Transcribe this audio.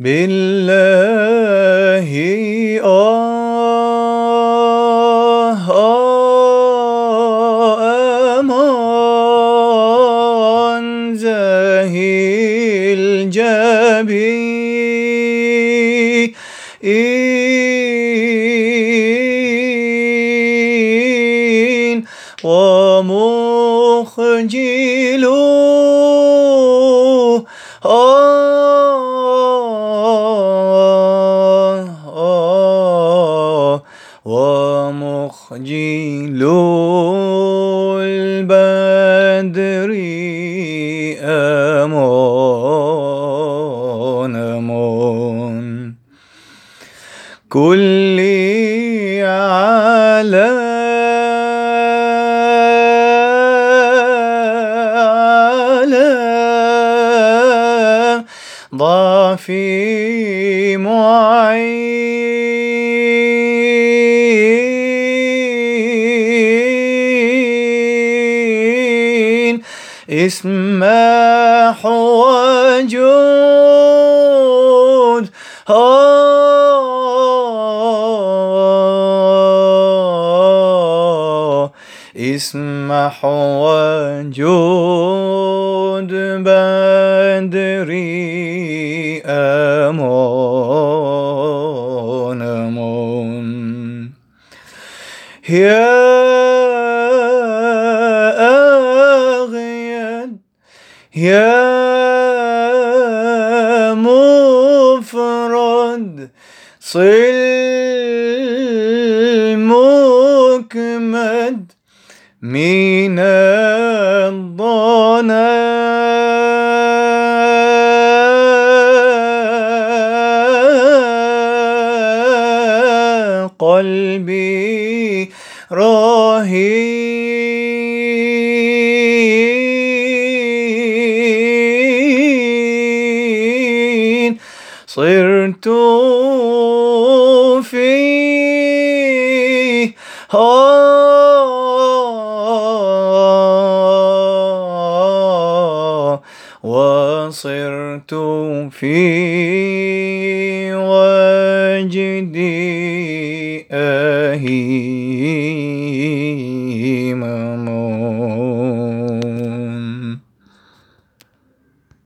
بالله آه آه أمان زهي الجبين ومخجل ومخجل البدر أمان أمان كلي على على ضعفي معين. اسمح وجود اسمح وجود بدري أمان أمان يا يا مفرد صل مكمد من الضنا قلبي رهين صرت فيه آه، وصرت في وجدي أهيماً.